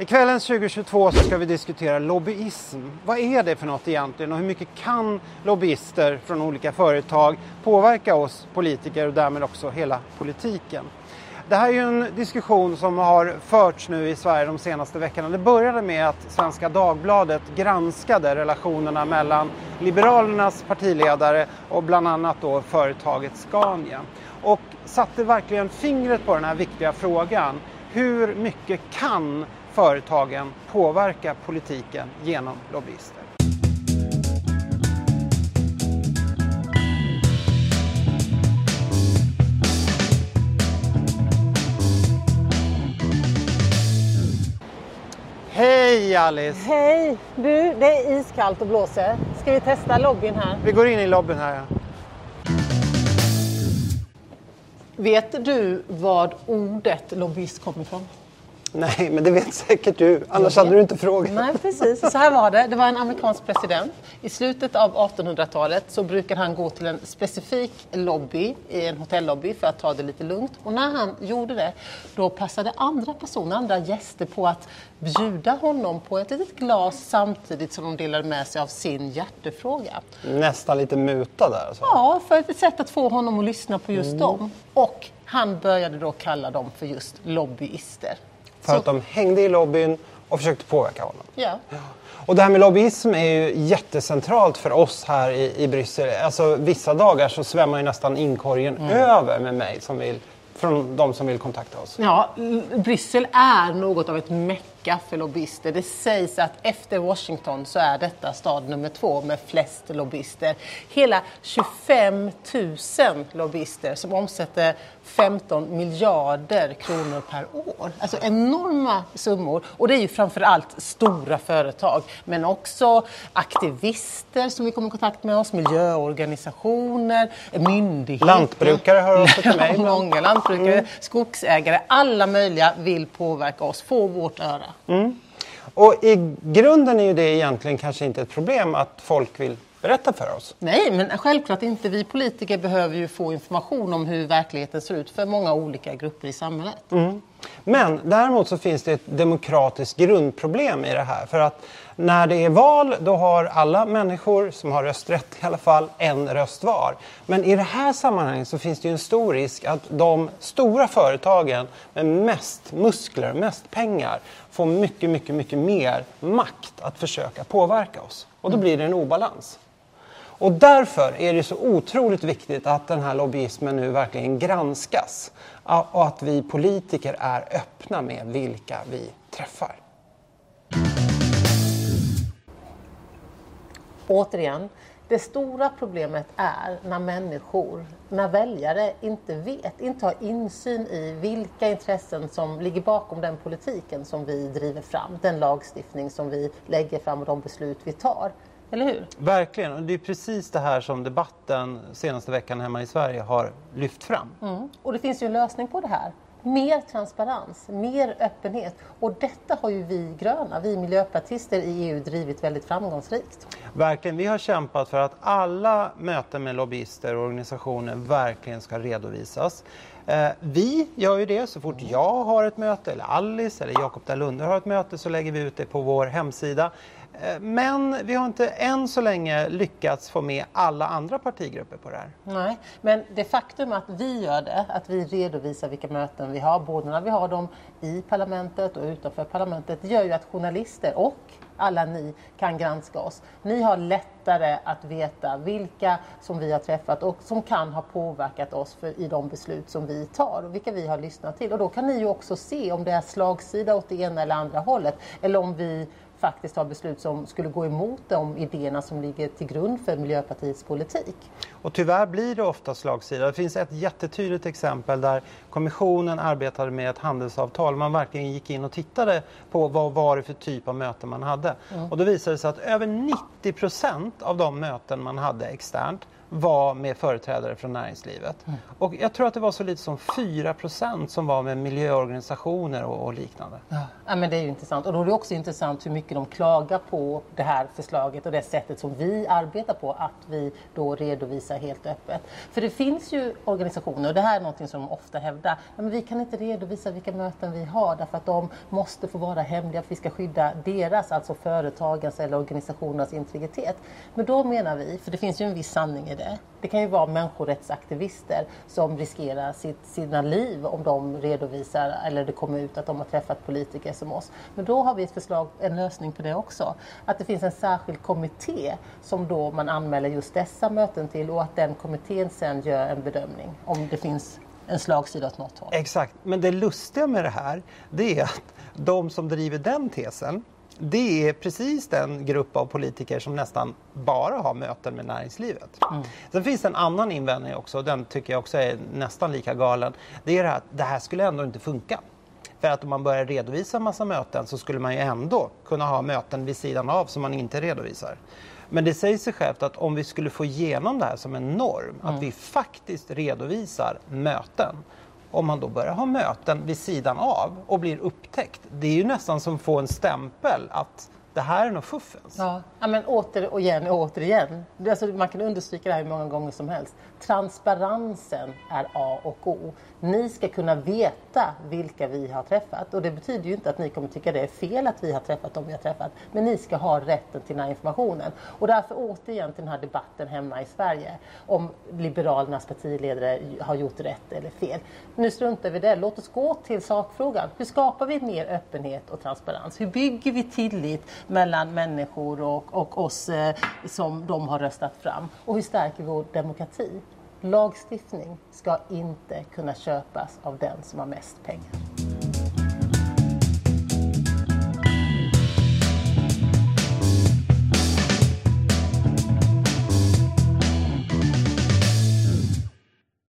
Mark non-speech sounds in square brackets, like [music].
I kvällens 2022 så ska vi diskutera lobbyism. Vad är det för något egentligen och hur mycket kan lobbyister från olika företag påverka oss politiker och därmed också hela politiken? Det här är ju en diskussion som har förts nu i Sverige de senaste veckorna. Det började med att Svenska Dagbladet granskade relationerna mellan Liberalernas partiledare och bland annat då företaget Scania. Och satte verkligen fingret på den här viktiga frågan. Hur mycket kan företagen påverka politiken genom lobbyister? Hej Alice! Hej! Du, det är iskallt och blåser. Ska vi testa lobbyn här? Vi går in i lobbyn här. Ja. Vet du vad ordet lobbyist kommer ifrån? Nej, men det vet säkert du. Annars hade du inte frågat. Nej, precis. Så här var det. Det var en amerikansk president. I slutet av 1800-talet så brukade han gå till en specifik lobby, i en hotellobby, för att ta det lite lugnt. Och när han gjorde det, då passade andra personer, andra gäster på att bjuda honom på ett litet glas samtidigt som de delade med sig av sin hjärtefråga. Nästan lite muta där alltså. Ja, för ett sätt att få honom att lyssna på just dem. Och han började då kalla dem för just lobbyister. För att de hängde i lobbyn och försökte påverka honom. Ja. Och det här med lobbyism är ju jättecentralt för oss här i, i Bryssel. Alltså vissa dagar så svämmar ju nästan inkorgen över med mig som vill, från de som vill kontakta oss. Ja, Bryssel är något av ett mecka för lobbyister. Det sägs att efter Washington så är detta stad nummer två med flest lobbyister. Hela 25 000 lobbyister som omsätter 15 miljarder kronor per år. Alltså enorma summor. Och det är ju framför allt stora företag, men också aktivister som vi kommer i kontakt med oss, miljöorganisationer, myndigheter. Lantbrukare hör av sig till mig [laughs] många lantbrukare, skogsägare, alla möjliga vill påverka oss, få vårt öra. Och i grunden är ju det egentligen kanske inte ett problem att folk vill berätta för oss. Nej, men självklart inte. Vi politiker behöver ju få information om hur verkligheten ser ut för många olika grupper i samhället. Men däremot så finns det ett demokratiskt grundproblem i det här. För att när det är val då har alla människor som har rösträtt i alla fall en röst var. Men i det här sammanhanget så finns det ju en stor risk att de stora företagen med mest muskler, mest pengar får mycket, mycket, mycket mer makt att försöka påverka oss. Och då blir det en obalans. Och därför är det så otroligt viktigt att den här lobbyismen nu verkligen granskas. Och att vi politiker är öppna med vilka vi träffar. Återigen, det stora problemet är när människor, när väljare inte vet, inte har insyn i vilka intressen som ligger bakom den politiken som vi driver fram, den lagstiftning som vi lägger fram och de beslut vi tar. Eller hur? Verkligen, och det är precis det här som debatten senaste veckan hemma i Sverige har lyft fram. Mm. Och det finns ju en lösning på det här. Mer transparens, mer öppenhet. Och detta har ju vi gröna, vi miljöpartister i EU drivit väldigt framgångsrikt. Verkligen, vi har kämpat för att alla möten med lobbyister och organisationer verkligen ska redovisas. Eh, vi gör ju det så fort jag har ett möte, eller Alice eller Jakob Dalunde har ett möte så lägger vi ut det på vår hemsida. Eh, men vi har inte än så länge lyckats få med alla andra partigrupper på det här. Nej, men det faktum att vi gör det, att vi redovisar vilka möten vi har, både när vi har dem i parlamentet och utanför parlamentet, gör ju att journalister och alla ni kan granska oss. Ni har lättare att veta vilka som vi har träffat och som kan ha påverkat oss för, i de beslut som vi tar och vilka vi har lyssnat till. Och då kan ni ju också se om det är slagsida åt det ena eller andra hållet eller om vi faktiskt har beslut som skulle gå emot de idéerna som ligger till grund för Miljöpartiets politik. Och tyvärr blir det ofta slagsida. Det finns ett jättetydligt exempel där kommissionen arbetade med ett handelsavtal. Man verkligen gick in och tittade på vad var det för typ av möten man hade. Och då visade det sig att över 90 procent av de möten man hade externt var med företrädare från näringslivet. Mm. Och jag tror att det var så lite som 4% som var med miljöorganisationer och, och liknande. Ja. ja. men det är ju intressant. Och då är det också intressant hur mycket de klagar på det här förslaget och det sättet som vi arbetar på, att vi då redovisar helt öppet. För det finns ju organisationer, och det här är något som de ofta hävdar, men vi kan inte redovisa vilka möten vi har därför att de måste få vara hemliga, för vi ska skydda deras, alltså företagens eller organisationernas integritet. Men då menar vi, för det finns ju en viss sanning i det. Det kan ju vara människorättsaktivister som riskerar sitt, sina liv om de redovisar eller det kommer ut att de har träffat politiker som oss. Men då har vi ett förslag, en lösning på det också. Att det finns en särskild kommitté som då man anmäler just dessa möten till och att den kommittén sen gör en bedömning om det finns en slagsida åt något håll. Exakt, men det lustiga med det här det är att de som driver den tesen det är precis den grupp av politiker som nästan bara har möten med näringslivet. Mm. Sen finns det en annan invändning också, den tycker jag också är nästan lika galen. Det är att det här skulle ändå inte funka. För att om man börjar redovisa en massa möten så skulle man ju ändå kunna ha möten vid sidan av som man inte redovisar. Men det säger sig självt att om vi skulle få igenom det här som en norm, mm. att vi faktiskt redovisar möten, om man då börjar ha möten vid sidan av och blir upptäckt. Det är ju nästan som att få en stämpel att det här är nog fuffens. Ja, ja men åter och igen och återigen. Alltså, man kan understryka det här hur många gånger som helst. Transparensen är A och O. Ni ska kunna veta vilka vi har träffat och det betyder ju inte att ni kommer tycka det är fel att vi har träffat dem vi har träffat. Men ni ska ha rätten till den här informationen. Och därför alltså återigen till den här debatten hemma i Sverige om Liberalernas partiledare har gjort rätt eller fel. Nu struntar vi det. Låt oss gå till sakfrågan. Hur skapar vi mer öppenhet och transparens? Hur bygger vi tillit mellan människor och, och oss eh, som de har röstat fram? Och hur stärker vi vår demokrati? Lagstiftning ska inte kunna köpas av den som har mest pengar.